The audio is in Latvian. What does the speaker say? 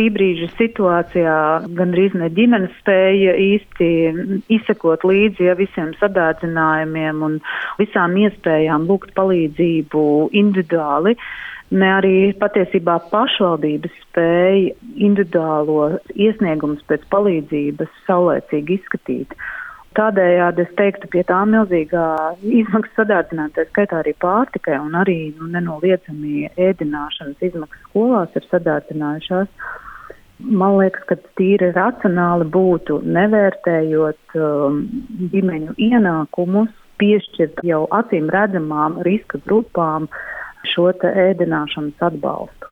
šī brīža situācijā gandrīz ne ģimenes spēja īsti izsekot līdzi ja, visiem sadārdzinājumiem un visām iespējām lūgt palīdzību individuāli ne arī patiesībā pašvaldības spēja individuālo iesniegumus pēc palīdzības saulēcīgi izskatīt. Tādējādi es teiktu, pie tā milzīgā izmaksu sadārdzinātā skaitā arī pārtikai un arī nu, nenoliedzami ēdināšanas izmaksas skolās ir sadārdzinājušās. Man liekas, ka tīri racionāli būtu nevērtējot um, ģimeņu ienākumus, piešķirt jau acīm redzamām riska grupām šo ēdināšanas atbalstu.